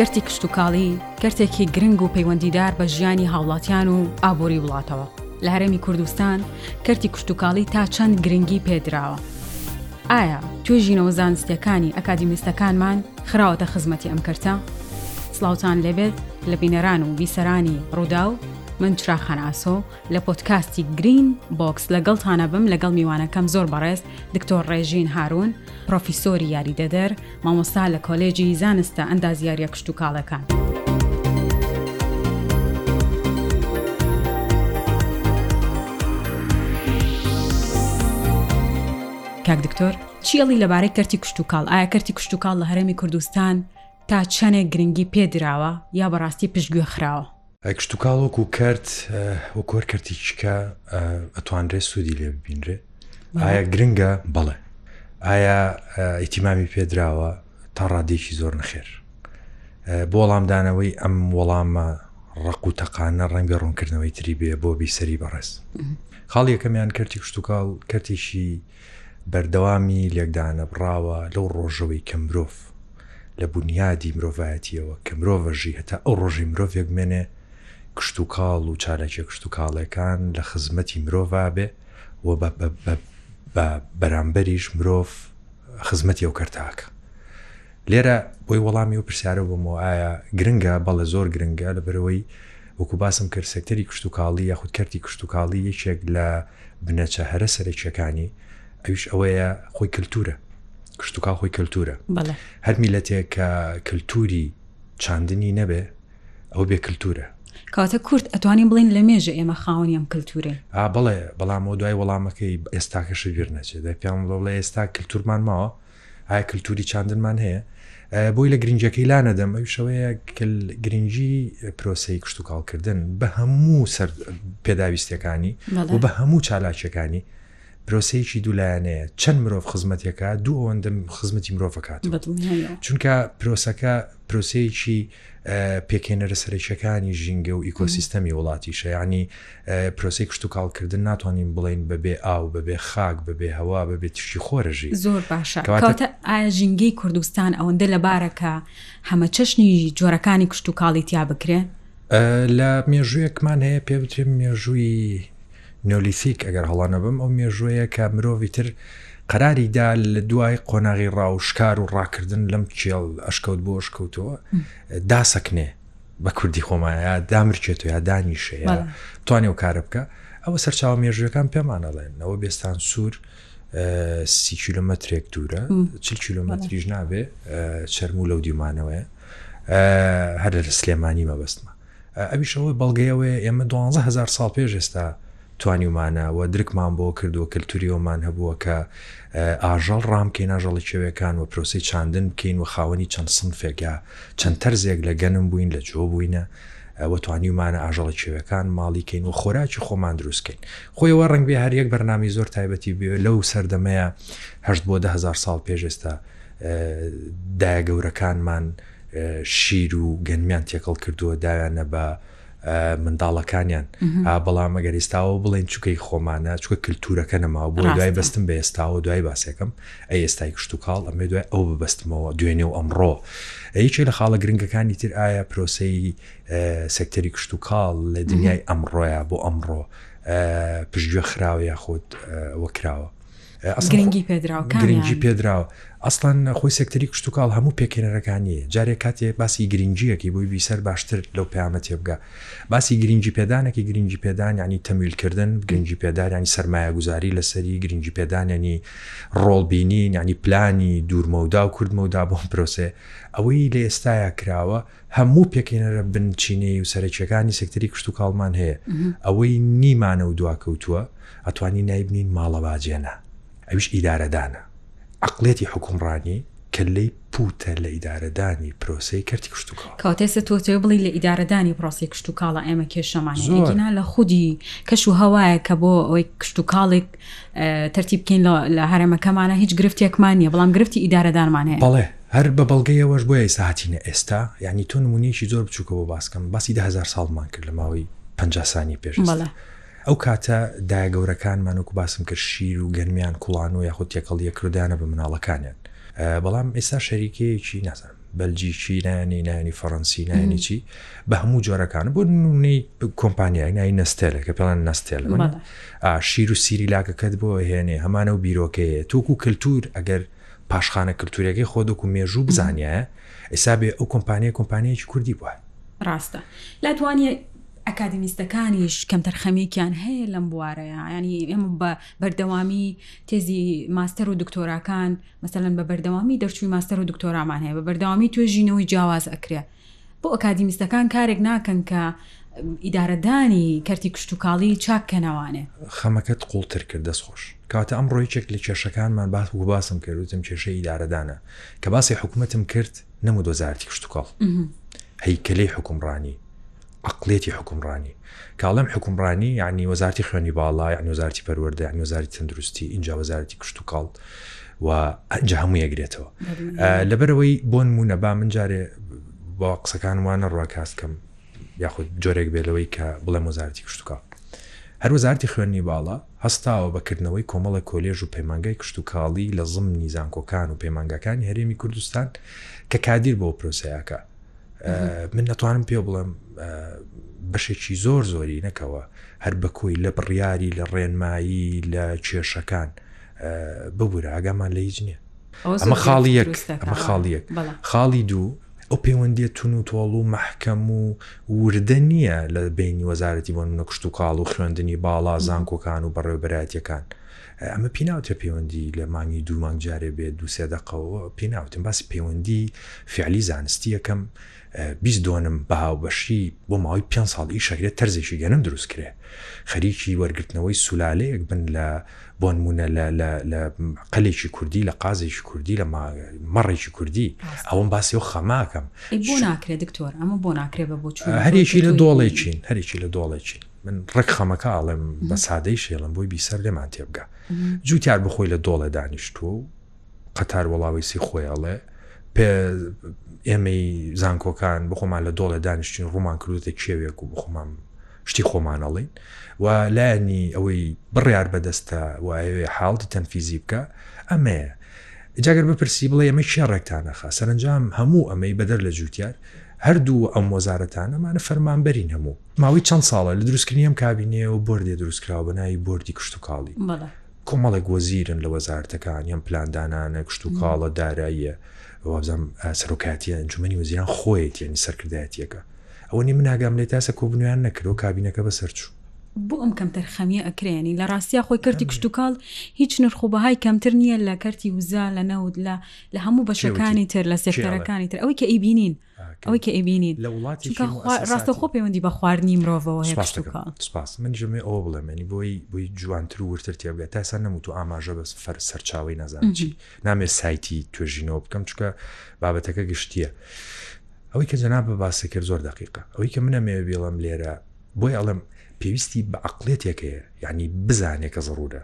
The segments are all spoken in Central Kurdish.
کەرتی کشتتوکاڵی کەرتێکی گرنگ و پەیوەندیدار بە ژیانی هاوڵاتیان و ئابووری وڵاتەوە لە هەرێمی کوردستان کەرتی کشتتوکاڵی تا چەند گرنگی پێدراوە ئایا توێژینەوە زانستیەکانی ئەکادیمیستەکانمان خراوەتە خزمەتی ئەم کەرتە سلااوان لێبێت لە بینەران و بیسەرانی ڕوودا و من چراخان ئاسۆ لە پۆدکاستی گرین بۆکس لەگەڵتانە بم لەگەڵ میوانەکەم زۆر بەڕێز دکتۆر ڕێژین هارون پرۆفیسۆری یاریدەدەر مامۆستا لە کۆلێجی زانستە ئەندازیاریە کشتتوکاڵەکان. کاک دکتۆر چیڵی لەبارەی کەرتی کشتتوکاڵ ئایا کەرتی کشتتوکاڵ لە هەرێمی کوردستان تا چەنێک گرنگی پێ دراوە یا بەڕاستی پشتگوێ خراوە؟ کشتتوکاڵ وەکو کەرت وەکۆر کەرتی چکە ئەتوانرێت سوودی لێ ببینرێت ئایا گرنگە بەڵێ ئایا ئیتیمامی پێدراوە تا ڕادێکی زۆر نەخێر بۆ وەڵامدانەوەی ئەم وەڵامە ڕق و تەقانە ڕەنگە ڕوونکردنەوەی تری بێ بۆ بیسەری بەڕێز خاڵ یەکەمیان کەرتی کشتتوکاڵ کەرتێکی بەردەوامی لێکدانەبڕاوە لەو ڕۆژەوەی کە مرۆڤ لە بونیادی مرۆڤایەتییەوە کە مرۆڤە ژی هەتا ئەو ڕۆژەی مرۆڤێک بمێنێ کشتوکاڵ و چالاکیە کشتوکاڵێکان لە خزمەتی مرۆڤا بێ و بە بە بەرامبەریش مرۆڤ خزمەتی ئەو کەرتاکە لێرە بۆی وەڵامی و پرسیارە بۆمەوە ئایا گرنگە بەڵێ زۆر گرنگە لە بەرەوەی وەکو باسم کرد سەکتەری کشتتوکاڵی یاخود کەرتی کشتتوکاڵی یەکێک لە بنەچە هەرە سەرەکیەکانی ئەوش ئەوەیە خۆی کللتورە کشتتوکا خۆی کللتورە هەر میلەتێک کە کللتوری چاندنی نەبێ ئەو بێ کللتورە کاتە کورت ئەتوانین بڵین لە مێژە ئێمە خاوەنیم کللتورێ بڵێ بەڵام و دوای وەڵامەکەی ئێستاکەش بیر نەچێت دەپیان بڵێ ئێستا کللتورمان ماوە ئایا کللتوری چاندنمان هەیە بۆی لە گرنجەکەی لا نەدەم ئەو شەوەیە گرنگجی پرۆسی کشت و کاڵکردن بە هەموو سەر پێداویستەکانی و بە هەموو چالاکیەکانی پرۆسەیەکی دوولایەنەیە چەند مرۆڤ خزمەتەکە دوو ئەوەندە خزمەتی مرۆڤکات چونکە پرۆسەکە پرۆسەیەکی پێکهێنەرە سەرەکیەکانی ژینگە و ئیکۆسیستەمی وڵاتیشە یعنی پرۆسی کشت و کاڵکردن ناتوانین بڵین بەبێ ئاو بەبێ خاک بەبێ هەوا بەبێ تشی خۆرەژی زۆر باشە کەواتە ئایا ژینگەی کوردستان ئەوەندە لەبارەکە هەمە چەشنی جۆرەکانی کشت و کاڵی تیا بکرێ لە مێژوویەکمان هەیە پێ بترێن مێژووی نۆلیثیک ئەگەر هەڵە نەبم ئەو مێژووەیە کە مرۆڤی تر قەراری دا لە دوای قۆناغی ڕا و شکار و ڕاکردن لەم چێڵ ئەشکەوت بۆ ئەشکەوتەوە داسەکنێ بە کوردی خۆمایە دامرچێت و یا دانیشەیە توانێ و کارە بکە ئەوە سەرچاو مێژوەکان پێمانەڵێن ئەوە بێستان سوور سی کیلومترێک دوورە چ کیلومتریش نابێ چەرمو لەو دیمانەوەیە هەر لە سلێمانی مەبەستمە ئەویش ئەوە بەڵگەی ئەوەیە ئێمە دوانزە هەزار ساڵ پێش ئێستا توانیومانە و درکمان بۆ کردووە کەلتوری وەمان هەبووە کە ئاژەڵ ڕامکەین ئاژەڵی کێوێکان و پرۆسی چاندن بکەین و خاوەنی چەند سنفێک یا چەند تەرزێک لە گەنم بووین لە جۆ بووینە ئەوە توانیومانە ئاژەڵە کێوەکان ماڵی کەین و خۆراکی خۆمان دروستکەین خۆیەوە ڕنگ بێ هەر یەک بەرنامی زۆر تایبەتی بێ لەو سەردەمەیە هەشت بۆ دههزار ساڵ پێشێستا دایە گەورەکانمان شیر و گەنمیان تێکەڵ کردووە داویانە بە منداڵەکانیان بەڵام ئەگەر ئێستاەوە بڵێن چکەی خۆمانە چکە کللتورەکە نەماوە بۆ دوای بەستم بە ئێستاەوە دوای باسێکم ئە ئێستای کشت و کاڵ ئەمێ دوای ئەو ببستمەوە دوێنێ و ئەمڕۆ یەکێ لە خاڵە گرنگەکانی تر ئایا پرۆسی سەکتەری کشت و کاڵ لە دنیای ئەمڕۆیە بۆ ئەمڕۆ پشتگوێ خراوە یاخود وەکراوە گرنگی پێدراوگرنگی پێدراوە ئەسڵان خۆی سێکتەری کشتتوکڵ هەموو پێکێنەرەکانیە جارێ کاتێ باسی گرنگیەکی بۆی بیسەر باشتر لەو پامە تێبگە باسی گرنگی پێدانێکی گرنگی پێدان ینی تەمیلکردن گرنگی پێدارانی سرمایە گوزاری لەسەری گرنگی پێدانێنی ڕۆڵبینی ینی پلانی دوورمەودا و کوردمەودا بۆم پرۆسێ ئەوەی لە ئێستایا کراوە هەموو پێکهێنەرە بنچینەیی و سەرەکیەکانی سێکتەری کشتوکاڵمان هەیە، ئەوەی نیمانە و دواکەوتووە ئەتوانی نایبنین ماڵەواجێنە، ئەویش ئیدارەدانە، عەقڵیەتی حوکمڕانی کەللەی پووتە لە ئیدارەدانی پرۆسەی کەرتی کشتوکاڵ. کەواتە ئێستا تۆ ئەتەوێ بڵێی لە ئیدارەدانی پرۆسەی کشتوکاڵا ئێمە کێشەمان هەیە، ئەگینا لە خودی کەش و هەوایە کە بۆ ئەوەی کشتوکاڵێک تەرتیب بکەین لە هەرێمەکەمانە هیچ گرفتێکمان نییە بەڵام گرفتی ئیدارەدانمان هەیە بەڵێ هەر بە بەڵگەیەوەش بۆیە ئێستا هاتینە ئێستا یعنی تۆ نمونەیەکی زۆر بچووکە بۆ باسکەم باسی دە هەزار ساڵمان کرد لە ماوەی پ سانی پێش بەڵێ ئەو کاتە دایە گەورەکانمان وەکو باسم کرد شیر و گەرمیان کوڵان و یاخود تێکەڵیە کردانە بە مناڵەکانیان بەڵام ئێستا شەریکەیەکی نازان بەلجیکی نانی نانی فەڕەنسی نانی چی بە هەموو جۆرەکان بۆ نونەی کۆمپانیای نای نستێلە کە پێڵان نستێل ئا شیر و سیریلاکەکەت بۆ ئەهێنێ هەمان ئەو بیرۆکەیە تۆ وەکو کەلتور ئەگەر پاشخانە کەلتوریەکەی خۆت وەکو مێژوو بزانیایە ئێستا بێ ئەو کۆمپانیای کۆمپانیایەکی کوردی بوایە. ڕاستە لات وانیە ئەکادیمیستەکانیش کەمتەرخەمیکیان هەیە لەم بوارەیە ینی ئێمە بە بەردەوامی تێزی ماستەر و دکتۆراکان مەسەەن بە بەردەوامی دەرچووی ماستەر و دکتۆرامان هەیە بە بەردەوامی توێژینەوەی جیاواز ئەکرێ بۆ ئەکادیمیستەکان کارێک ناکەن کە ئیدارەدانی کەرتی کشتوکاڵی چاک کەنەوانێ. خەمەکەت قوڵتر کرد دەست خۆش. کەواتە ئەمڕۆ یەکێک لە کێشەکانمان باس بوو باسم کرد وتم کێشەی ئیدارەدانە کە باسی حکومەتم کرد نەموت وەزارەتی کشتوکاڵ هەیکەلەی حکومڕانی عەقڵیەتی حوکمڕانی کاڵێم حوکمڕانی یعنی وەزارتی خوێنی باڵا یعنی وەزارتی پەروەردە یعنی وەزاری تەندروستی اینجا وەزارتی کشت و کاڵ و ئەنج هەموو یەگرێتەوە لەبەرەوەی بۆن مونە با من جارێ بۆ قسەکان وانە ڕواکاست کەم یاخود جۆرێک بێ لەوەی کە بڵێم وەزارتی کشت و کاڵ هەر وەزارتی خوێنی باڵا هەستاوە بەکردنەوەی کۆمەڵە کۆلێژ و پەیمانگای کشت و کاڵی لە زم نیزانکۆکان و پەیمانگاکانی هەرێمی کوردستان کە کادیر بۆ پرۆسیاکە من نەتوانم پێ بڵم بەشێکی زۆر زۆری نەکەوە هەر بە کۆی لە بڕیاری لە ڕێنمایی لە کێشەکان ببوورە ئاگامان لە هیچ نییە ئەمە خاڵی یەک ئەمە خاڵی یەک خاڵی دوو ئەو پەیوەندیە تون و تۆڵ و مححکەم و وردە نییە لە بینی وەزارەتی بۆن منە کوشت و کاڵ و خوێندنی باڵا زانکۆکان و بەڕێوبەراتیەکان ئەمە پێی ناوترێ پەیوەندی لە مانگی دوو مانگ جارێ بێت دوو سێ دەقەوە پێی ناوتم باسی پەیوەندی فعلی زانستی یەکەم بیست دۆنم بەهاوبەشی بۆ ماوەی پێ ساڵ ئیشەکرێت تەرزێکی گەنم دروست کرێ خەریکی وەرگرتنەوەی سولالەیەک بن لە بۆنمونە لە قەلێکی کوردی لە قازێکی کوردی لە مەڕێکی کوردی ئەوم باسی و خەماکەم بۆ ناکرێت دکتۆر ئەمە بۆ ناکرێت بە بۆ هەرێکی لە دۆڵێکین هەرێکی لە دۆڵێکین من ڕێک خەمەکە ئاڵێم بە سادەی شێڵم بۆی بیسەر لێمان تێبگە جوتیار بخۆی لە دۆڵێ دانیشتووە و قەتار وەڵاوی سی خۆیاڵێ ئێمەی زانکۆکان بخۆمان لە دۆڵێ دانیشتین ڕوومان کردوتە کێوێک و بخۆمان شتی خۆمانەڵین و لایەنی ئەوەی بڕیار بەدەستە وایەوێ حاڵتی تەنفیزی بکە ئەمەیە جاگەر بپرسی بڵێ ئەمە کێ ڕێکتانەخە سەرنجام هەموو ئەمەی بەدەر لە جووتار هەردوو ئەم وەزارەتانەمانە فەرمانبەرین هەموو ماوەی چەند ساڵە لە دروستکردنی ئەم کابینەیە و بۆردێ دروستکراوە بە ناوی بۆردی کشتوکاڵی. بەڵێ. کۆمەڵێک وەزیرن لە وەزارەتەکان یان پلاندانانە، کشتوکاڵە، داراییە، وابزانم سەرۆکایەتیی ئەنجوومەنی وەزیران خۆیەتی یانی سەرکردایەتییەکە. ئەوە نییە من ئاگام لێت تاسە کۆبوونەوەیان نەکرد و کابینەکە بەسەرچوو. بۆ ئەم کەمتەرخەمییە ئەکرێ یانی لە ڕاستیا خۆی کەرتی کشتوکاڵ هیچ نرخ و بەهای کەمتر نییە لە کەرتی وزە، لە نەوت، لە لە هەموو بەشەکانی تر، لە سێکتەرەکانی تر. ئەوەی کە ئەیبینین. ئەوەی کە ئەیبینین لە وڵاتی کە ڕاستەوخۆ پەیوەندی بە خواردنی مرۆڤەوە هەیە سپاس من جمێ ئەوە بڵێمێنی بۆی بۆی جوانتر و ورتر تێبگە تاسا نەموت و ئاماژە بەس فەر سەرچاوی نەزانچی نامێ سایتی توێژینەوە بکەم چکە بابەتەکە گشتیە ئەوەی کە جەنا بە باسی کرد زۆر دقیقە ئەوەی کە منە مێوێ بێڵم لێرە بۆی ئەڵم پێویستی بە عقلێتێکەیە یعنی بزانێکە ضرورە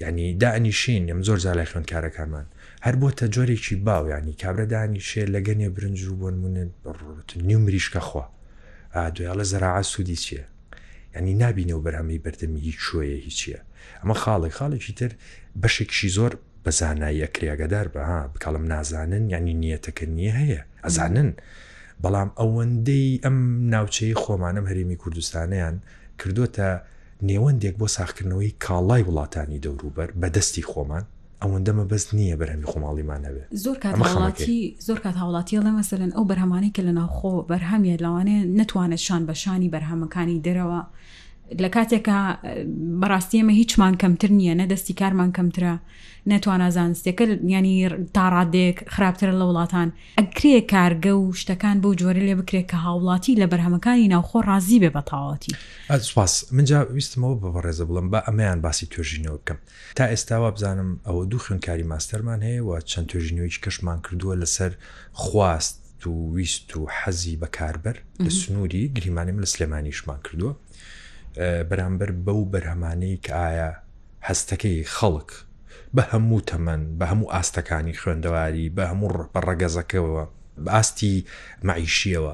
یانی دانیشین یان زۆر جار لای خوێندکارەکانمان هەر بۆتە جۆرێکی باو یانی کابرا دانیشێ لە گەنێ برنج و بۆن منە نیو مریشکە خوا دوێڵە زەراعە سوودی چییە ینی نبینە و بەرهەمی بەردەمی هیچ شوەیە هیچیە ئەمە خاڵێک خاڵێکی تر بەشێکشی زۆر بە زانایی ئەکرێگەدار بەها بکەڵم نازانن ینی نیەتەکە نییە هەیە ئەزانن بەڵام ئەوەندەی ئەم ناوچەی خۆمانم هەرێمی کوردستانیان کردوتە نێوەندێک بۆ ساغکردنەوەی کاڵای وڵاتانی دەوروبەر بە دەستی خۆمان ئەوەندە مەبەست نییە بەرهەمی خۆماڵیمان هەبێت. زۆر کات هاوڵاتی زۆر کات هاوڵاتی ئەڵێ مەسەلەن ئەو بەرهەمانەی کە لە ناوخۆ بەرهەمیە لەوانەیە نەتوانێت شان بە شانی بەرهەمەکانی دەرەوە لە کاتێکا بەڕاستی ئەمە هیچمان کەمتر نییە نە دەستی کارمان کەمترە نەتوانە زانستەکە ینی تاڕادێک خراپترە لە وڵاتان ئەکرێ کارگە و شتەکان بەو جۆرە لێ بکرێ کە هاوڵاتی لە بەرهەمەکانی ناوخۆ ڕازی بێ بە تەواوەتی. سوپاس. من جا ویستم ئەوە بە بەڕێزە بڵێم با ئەمەیان باسی توێژینەوە بکەم. تا ئێستا وابزانم ئەوە دوو خوێندکاری ماستەرمان هەیە و چەند توێژینەوەیچکەشمان کردووە لەسەر خواست و ویست و حەزی بەکاربەر لە سنووری گریمانێ من لە سلێمانیشمان کردووە بەرامبەر بەو بەرهەمانەی کە ئایا هەستەکەی خەڵک بە هەموو تەمەن، بە هەموو ئاستەکانی خوێندەواری، بە هەموو بە ڕەگەزەکەوە، بە ئاستی مەعیشییەوە.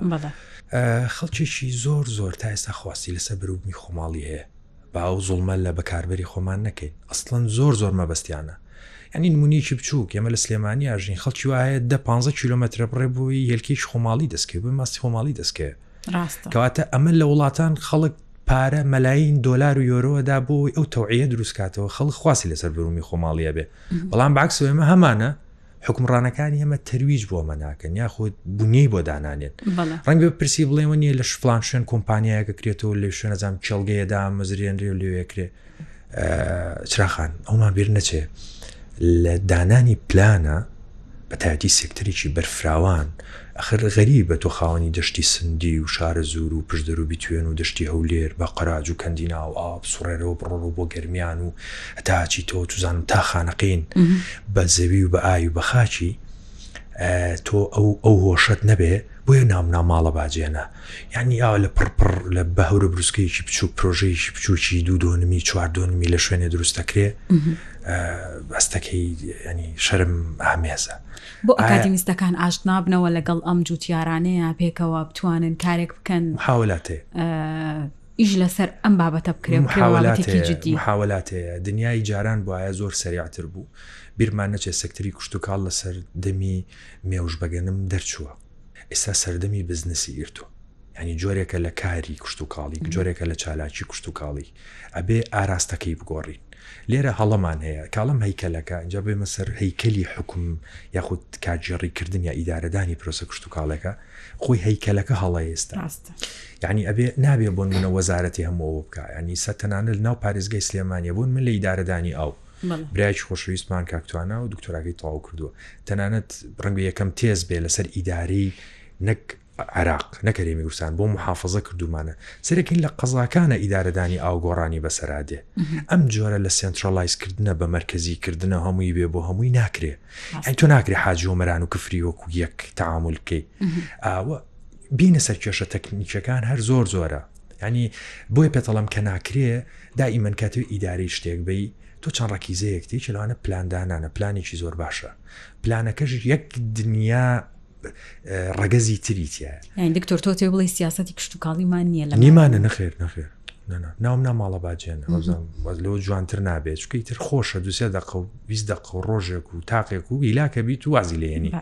خەڵکێکی زۆر زۆر تا ئێستا خواستی لەسەر بەروبوومی خۆماڵی هەیە. با ئەو زوڵمە لە بەکاربەری خۆمان نەکەین. ئەسڵەن زۆر زۆر مەبەستیانە. یانی نموونەیەکی بچووک، ئێمە لە سلێمانی ئاژین، خەڵکی وا هەیە دە پانزە کیلۆمەترە بڕێ بۆی هێلکەیەکی خۆماڵی دەستکەوێ، بۆی ماستی خۆماڵی دەستکەوێ. کەواتە ئەمە لە وڵاتان خەڵک پارە مەلاین دۆلار و یۆرۆدا بۆی ئەو تەوعە دروستکاتەوە خەڵک خواسی لەسەر برومی خۆماڵیە بێ بەڵام باکس ئێمە هەمانە حکمڕانەکان ئێمە تەرویج بۆ ئەمە ناکەن یاخود بنیەی بۆ دانانێت ڕەنگ پرسی بڵێوە نیە لە شفلان شوێن کۆمپانیایەکە کرێتەوە لە شوێنەزان چێلگەیەدا مەزرێنری و لێوێکرێ چراخان ئەومان بیر نەچێ لە دانانی پلانە بەتاتی سێکتەرێکی بەرفراوان ئەخر غەری بە تۆ خاوەنی دەشتی سندی و شارە زور و پشدەر و بیتوێن و دەشتی هەولێر بە قەراج و کەندینا و ئاو سوڕێرەوە بڕۆ بۆ گەرمیان و هەتاچی تۆ توزانم تا خانەقین بە زەوی و بە ئاوی بەخاچی تۆ ئەو ئەو هۆشت نەبێ بۆیە ناونا ماڵە باجێنە یعنی ئاوا لە پڕپڕ لە بەهورە بروسکەیەکی بچوو پرۆژەیەکی بچووکی دوو دۆنمی چوار دۆنمی لە شوێنێ دروستەکرێ بەستەکەی ینی شەرم ئامێزە بۆ ئاکادیمیستەکان ئاشت نابنەوە لەگەڵ ئەم جوتیارانەیە پێکەوە بتوانن کارێک بکەن هاولاتێ ئیش لەسەر ئەم بابەتە بکرێ و کرێ بە بابەتێکی جدی. محاولات هەیە، دنیای جاران بوایە زۆر سەریعتر بوو، بیرمان نەچێت سەکتەری کوشتوکاڵ لە سەردەمی مێوژبەگەنم دەرچووە، ئێستا سەردەمی بزنسی گرتووە، یانی جۆرێکە لە کاری کوشتوکاڵی، جۆرێکە لە چالاکی کوشتوکاڵی، ئەبێ ئاراستەکەی بگۆڕین، لێرە هەڵەمان هەیە، کاڵم هەیکەلەکە، ئینجا بێمە سەر هەیکەلی حوکم یاخود کارگێڕیکردن یا ئیدارەدانی پرۆسە کوشتوکاڵێکە، خۆی هەیکەلەکە هەڵەیە ئێستا ڕاستە. یعنی ئەبێ نابێ بۆن منە وەزارەتی هەموو ئەوە بکە ینی سە تەنانە لە ناو پارێزگای سلێمانیە بوون من لە ئیدارەدانی ئاو بەڵێ. برایکی خۆشەویستمان کاکتوانە و دکتۆراگەی تەواو کردووە تەنانەت ڕەنگە یەکەم تێز بێ لەسەر ئیدارەی نەک عراق نەکەرێمی گورسان بۆ محافظە کردومانە سەرەکەین لە قەزاکانە ئیدارەدانی ئاو گۆڕانی بەسەرادێ ئەم جۆرە لە سنترالایزکردنە بە مرکزی کردنە هەمووی بێ بۆ هەمووی ناکرێ یانی تۆ ناکرێ حاجی ئۆمەران و کفری وەکو یەک تعامل بکەیت بینە سەر کێشە تەکنیکەکان هەر زۆر زۆرە ینی بۆی پێتەڵم کە ناکرێ دائیمەن کاتێ ئیدارەی شتێک بی تۆ چەند ڕکیزەیەکتی چلوانە پلاندانانە پلانێکی زۆر باشە پلانەکەش یەک دنیا ڕەگەزی تری تایە دکتۆر تۆ تێ بڵی سیاستی کشتتوکاڵیمان نییە لە نیمانە نەخێر نەخێر ناوم ناماڵە باجێن بەس لەوە جوانتر نابێت چکەی تر خۆشە دوسێ دەقە و ویست دەقە و ڕۆژێک و تاقێک و هیلاکە بیت و وازی لێنی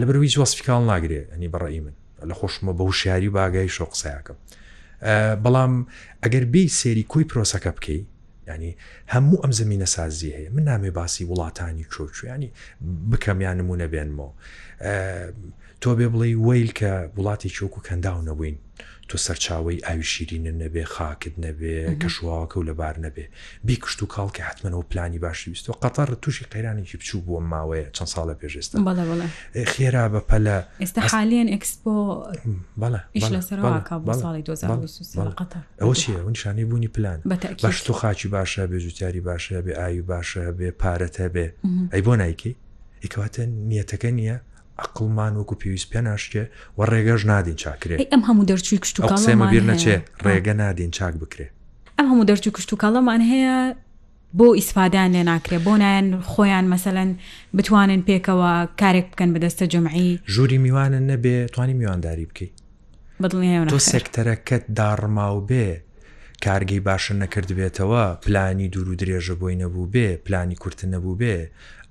لە بەرویی وەسفیکاڵ ناگرێت ئەنی بەڕی من لە خۆشمە بە وشیاری باگای شۆقسەکەم بەڵام ئەگەر بی سێری کۆی پرۆسەکە بکەیت یانی هەموو ئەم زەمینە سازیە هەیە من نامێ باسی وڵاتانی چۆچویانی بکەم یان نمونە بێنمەوە تۆ بێ بڵێ ویل کە وڵاتی چۆک و کەنداو نەبووین تۆ سەرچاوی ئاوی شیرینە نەبێ خاکت نەبێ کەشواوەکە و لەبار نەبێ بی کشت و کاڵکە حتممەەوە پلانی باشی ویستەوە قەتەڕ تووشی قەیرانێکی بچوو بووە ماوەیە چەند ساڵە پێشێستا خێرا بە پەلە ئێستا حالیان ئەکسپۆ بەڵێ لەسەر قەتەر ئەوە چیە ئەوە نیشانەی بوونی پلان بە تاکی باش تو خاچی باشە بێ جوتیاری باشە بێ ئاوی باشە بێ پارەت هەبێ ئەی بۆ نایکەی ئیکواتە نیەتەکە نییە عقلمان وەکو پێویست پێ ناشکێ و ڕێگەش نادین چاکرێ ئەم هەموو دەرچووی کشت و قسەمە بیر نەچێ ڕێگە نادین چاک بکرێ ئەم هەموو دەرچوو کشت و کاڵەمان هەیە بۆ ئیسفادەیان لێ ناکرێ؟ بۆ نایەن خۆیان مەسەلەن بتوانن پێکەوە کارێک بکەن بە دەستە جەمعی؟ ژووری میوانت نەبێ توانی میوانداری بکەی؟ بەدڵنیایەوە نەخێر. تۆ سێکتەرەکەت داڕماوبێ، کارگەی باشە نەکردبێتەوە، پلانی دوور و درێژە بۆی نەبووبێ، پلانی کورتە نەبووبێ،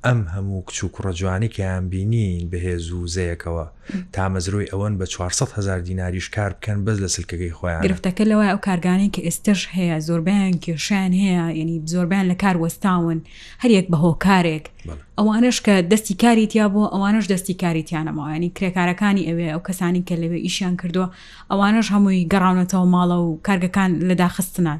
ئەم هەموو کچ و کوڕە جوانەی کە یانبینی بە هێز و وزەیەکەوە، تامەزرۆی ئەوەن بە چوار سەد هەزار دیناریش کار بکەن بەس لە سلکەکەی خۆیانە. گرفتەکە لەوایە ئەو کارگانەی کە ئێستەش هەیە زۆربەیان کێشەیان هەیە یەنی زۆربەیان لە کار وەستاون هەر یەک بە هۆکارێک ئەوانەش کە دەستی کاری تیا بۆ ئەوانەش دەستی کاری تیانەماوە ینی کرێکارەکانی ئەوێ ئەو کەسانی کە لەوێ ئیشیان کردووە ئەوانەش هەمووی گەڕاونەتەوە ماڵە و کارگەکان لە داخستنان.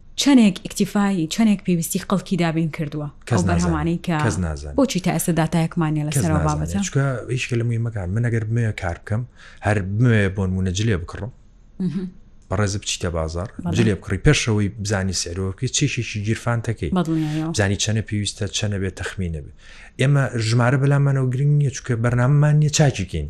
چەنێک ئیکتیفای چەنێک پێویستی خەڵکی دابین کردووە ئەو بەرهەمانەی کە کەس نازان بۆچی تا ئێستا داتایەکمان نیە لەسەر بابەتە چکە هیچکە لە مویمەکان من ئەگەر بمێ کار بکەم هەر بمێ بۆن مونە جلێ بکڕم بەڕێز بچیتە بازار جلێ بکڕی پێشەوەی بزانی سەرۆکی چێکێکی گیرفانتەکەی بزانی چەنە پێویستە چەنە بێت تەخمینە بێت ئێمە ژمارە بەلامانەوە گرنگ نییە چکە بەرنامەمان نیە چاکیکەین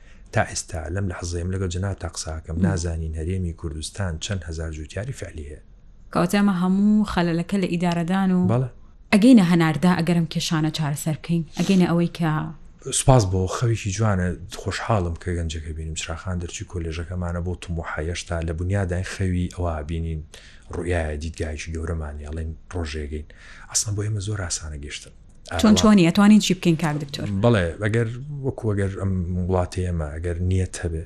تا ئێستا لەم لەحزەیە من لەگەڵ جەنابتا قسە ئەکەم نازانین هەرێمی کوردستان چەند هەزار جووتیاری فعلی هەیە. کەواتە ئەمە هەموو خەلەلەکە لە ئیدارەدان و. بەڵێ. ئەگەینە هەناردا ئەگەر ئەم کێشانە چارەسەر بکەین ئەگەینە ئەوەی کە. سوپاس بۆ خەوێکی جوانە خۆشحاڵم کە گەنجەکە بینیم چراخان دەرچووی کۆلێژەکەمانە بۆ تموحە یەشتا لە بنیاداین خەوی ئەوە بینین ڕوئیایە دیدگایەکی گەورەمانە ئەڵێن ڕۆژێگەین ئەسڵەن بۆ ئێمە زۆر ئاسانە گەشتن چۆن چۆنی ئەتوانین چی بکەین کاک دکتۆر بڵێ ئەگەر وەکو ئەگەر ئەم وڵاتی ئێمە ئەگەر نیەت هەبێ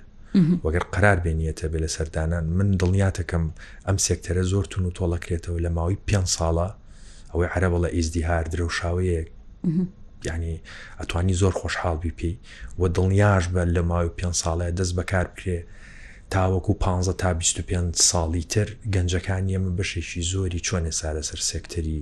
وەگەر قرار بێنیەتە بێ لە سەردانان من دڵنیاتەکەم ئەم سێکتەرە زۆر تون و تۆڵەکرێتەوە لە ماوەی پێ ساڵە ئەوەی عربە لە ئیزدیهار درەوشاوەیە ینی ئەتوانی زۆر خۆشحاڵ بی پێی و دڵنیاش بە لە ماوەی پێ ساڵە دەست بەکار بکرێ تاوەکو 15 تا 25 ساڵی تر گەنجەکان ئێمە بەشێکی زۆری چۆنێ سارە سەر سێکتەری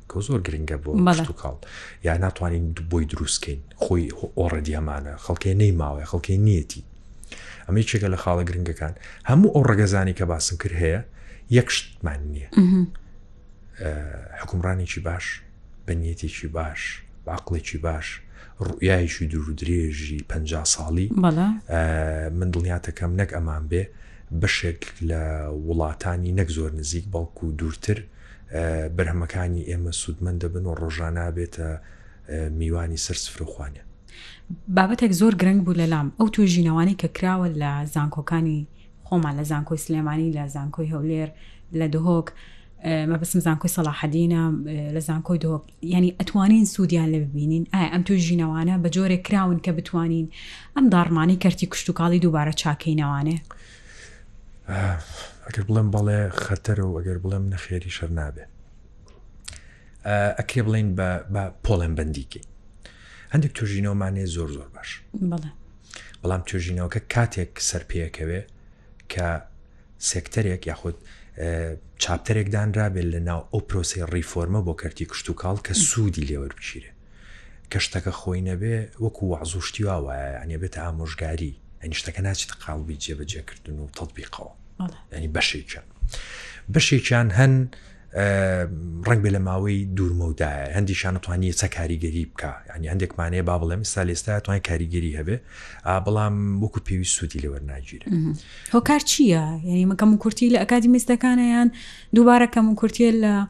کە زۆر گرنگە بۆ کاڵ یا ناتوانین بۆی دروستکەین خۆی ئۆڕەدی هەمانە خەڵکێ نەی ماوەی خەڵکێ نیەتی ئەمەی چێکە لە خاڵە گرنگەکان هەموو ئەو ڕگەزانی کە باسم کرد هەیە یەکشتمان نییە حکومڕانێکی باش بە نیەتێکی باش باقلێکی باش ڕوئایشی دوور درێژی پ ساڵی من دڵنیاتەکەم نەک ئەمان بێ بەشێک لە وڵاتانی نەک زۆر نزیک بەڵکو دوورتر بەرهەمەکانی ئێمە سوودمەند دەبن و ڕۆژانە بێتە میوانی سەر سفرە خوانێ بابەتێک زۆر گرنگ بوو لەلام ئەو توێژینەوانی کە کراوە لە زانکۆکانی خۆمان لە زانکۆی سلێمانی لە زانکۆی هەولێر لە دهۆک مەبسم زانکۆی سەڵاحەدینە لە زانکۆی دۆک ینی ئەتوانین سوودیان لە ببینین ئایا ئەم توی ژینەوانە بە جۆرێک کراون کە بتوانین ئەم داڕمانی کەرتی کوشتتوکاڵی دووبارە چاکەینەوانێ ئەگەر بڵێم بەڵێ خەتەرە و ئەگەر بڵێم نەخێری شەر نابێ ئەکرێ بڵین بە پۆڵێن بەندیکی هەندێک توژینەوەمانێ زۆر زۆر باش بەڵام توێژینەوەکە کاتێک سەر پێەکەوێ کە سێکتەرێک یاخود چاپتەرێک دانرابێت لە ناو ئەو پرۆسی ڕیفۆرمە بۆ کەرتی کشتتوکاڵ کە سوودی لێوەربگیرێ کە شتەکە خۆی نەبێ وەکو وەعز و شتی وا وایە یانی ئەبێتە ئامۆژگاری یانی شتەکە ناچێتە قاڵبی جێبەجێکردن و تەتبیقەوە ینی بەشێکیان بەشێکیان هەن ڕنگ بێ لە ماوەی دوورمەودایە هەندیشان توانیە چە کاریگەری بکە ینی هەندێکمانەیە با بڵێم ستا لێستا توان کاریگەری هەبێ بەڵام وەکو پێوی سوودی لەوە ناگیرێ هۆکار چییە یعنی مەکەم کورتی لە ئەکادیمیستەکانیان دووبارە کەم کورتە لە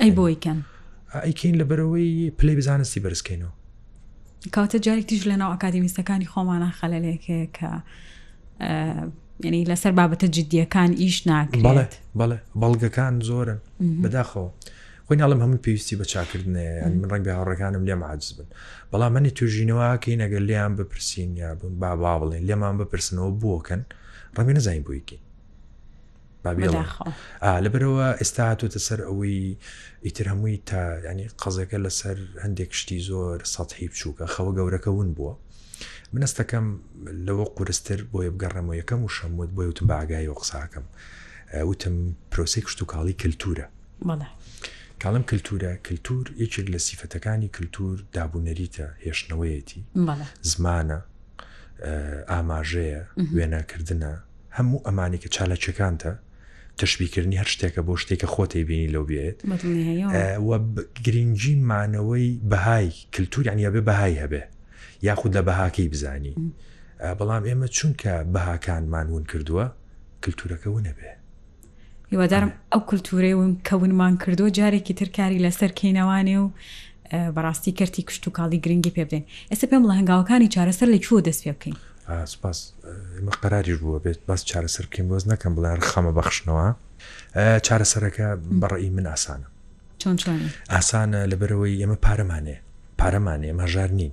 ئەی بۆی کەن ئەیکەین لە بەرەوەی پلی بزانستی بەرزکەینەوە کاتە جارێکتیش لە ناو ئەکادمیستەکانی خۆمانە خەلەلێکێ کە ینی لەسەر بابەتە جددیەکان ئیش ناکرێت بەڵێ بەڵگەکان زۆرن بەداخەوە خۆی ناڵم هەموو پێویستی بە چاکردنێ ینی من ڕەنگە هاوڕەکانم لێم عجز بن بەڵام منی توژینەوەکەی نەگەر لێیان بپرسین یا بوون بابا بڵێن لێمان بپرسنەوە بۆکەن ڕەنگە نزانین بۆیکەین لەبەرەوە ئێستا هاتوتە سەر ئەوەی ئیتر هەمووی تا ینی قەزەکە لەسەر هەندێک شتی زۆر سەحی بچووکە خەوە گەورەکە ون بووە منستەکەم لەوە قورستر بۆیە بگەڕێمەوە یەکەم و شەموت بۆ وتم باگای و قساکەم وتم پرۆسی کشت و کاڵی کللتورە کاڵم کللتورە کللتور یەکێک لە سیفەتەکانی کللتور دابوونەریتە هێشتنەوەیەتی زمانە ئاماژەیە وێناکردە هەموو ئەمانەی کە چالاکیەکانتە تەشبیکردنی هەر شتێکە بۆ شتێک کە خۆتەی بینی لەو بێت گرنگی مانەوەی بەهای کللتوری عنیا بێ بەهای هەبێ یاخود لە بەهاکەی بزانی بەڵام ئێمە چونکە بەهاکانمان ون کردووە کللتورەکە ونەبێ هیوادارم ئەو کلتورەی ون کە ونمان کردو جارێکی تر کاری لەسەر کەینەوانێ و بەڕاستی کەرتی کشت و کاڵی گرنگی پێ بدەین ئێستا پێم بڵە هەنگاوەکانی چارەسەر لە کوێ دەست پێ بکەین سپاس ئمە قەراریش بووە بێت باس چارەسەر بکەین بۆز نەکەم بڵێ ڕخەمە بەخشنەوە چارەسەرەکە بەڕی من ئاسانە چۆن چۆن ئاسانە لەبەرەوەی ئێمە پارەمانێ پارەمانێ ماژار نین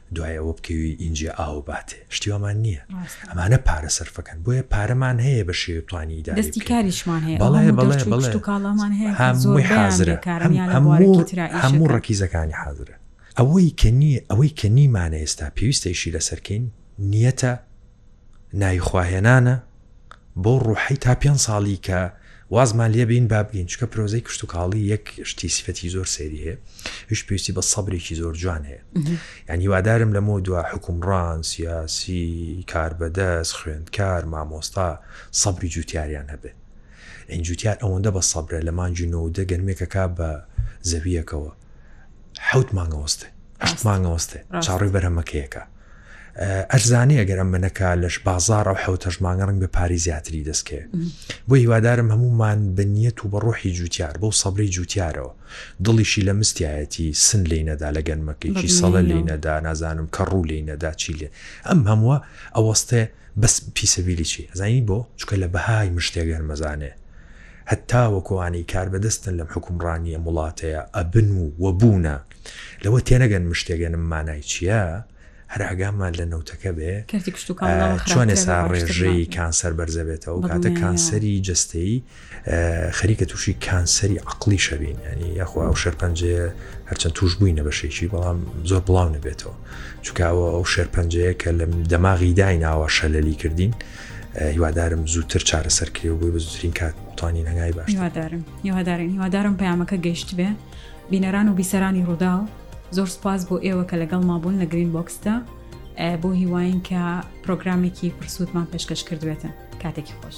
دوای ئەوە بکەوی ئینجا ئاو باتێ شتی وامان نییە ئەمانە پارە سەرفەکەن بۆیە پارەمان هەیە بە شێوێ توانی ئیداری کاریشمان هەیە بەڵێ بەڵێ بەڵێ کاڵامان هەیە هەمووی حازرە هەموو ڕکیزەکانی حازرە ئەوەی کە نییە ئەوەی کە نیمانە ئێستا پێویستەیشی لەسەرکەین نیەتە ناوی خوا هێنانە بۆ ڕوحی تا پێ ساڵی کە وازمان لێ بین بابگەین چکە پرۆزەی کشتتوکاڵی یەک شتی سفەتی زۆر سەیری هەیە هیچ پێویستی بە سەبرێکی زۆر جوان هەیە یان هیوادارم لەمە دو حکومڕان سیاسی کاربەدەست خوێندکار مامۆستا سەبری جوتیاریان هەبێ ئەین جوتیار ئەوەندە بە سەبرە لە مانجی نەودە گەرمێکە کا بە زەویەکەوە حوت مانگەوەستێ هەشت مانگەوەستێ چاڕی بەرهەمەکەیەکە ئەرزانی ئەگەر ئەمە نەکا لەش بازار ئەو حوتەش مانگە ڕنگ بە پاری زیاتری دەستکەێ بۆ هیوادارم هەمومان بەنیەت و بە ڕۆحی جوتیار بەو سەبری جوتیارەوە دڵیشی لە مستایەتی سن لی نەدا لە گەنمەکەیکی سەڵە لی نەدا نازانم کە ڕوو لی نەدا چی لێ ئەم هەمووە ئەوەستێ بەس پیسەبیلی چی ئەزانی بۆ چکە لە بەهای مشتێگەر مەزانێ هەتاوەکو ئەوانەی کاربەدەستن لەم حوکمڕانی ئەم وڵاتەیە ئەبن و وە بوونە لەوە تێنەگەن مشتێگەنم مانای چییە هەر ئاگامان لە نەوتەکە بێ کەرتی کوشتوکاڵ لەوە خراپترە چۆن ئێستا لە ڕۆژتر ڕێژەی ناکەن. کانسەر بەرزەبێتەوە بە کاتە دڵنیاییەوە. کانسەری جەستەیی ئە، خەریکە تووشی کانسەری عەقڵیش ئەبین یانی یاخوا ئەو شێرپەنجەیە هەرچەند تووش بووینە بەشێکی بەڵام زۆر بڵاو نەبێتەوە چونکە ئەوە ئەو شێرپەنجەیە کە لە دەماغی دایناوە شەلەلی کردین هیوادارم زووتر چارەسەر کرێ و بۆی بە زووترین کات بتوانین هەنگاوی باش هیوادارم هیوادارم هیوادارم پەیامەکە گەیشت بێ بینەران و بیسەرانی ڕووداو زۆر سپاس بۆ ئێوە کە لەگەڵ ما بوون لە گرین بۆکسدا بۆ هیواین کە پرۆگرامێکی پرسووتمان پێشکەش کردوێتە کاتێکی خۆش.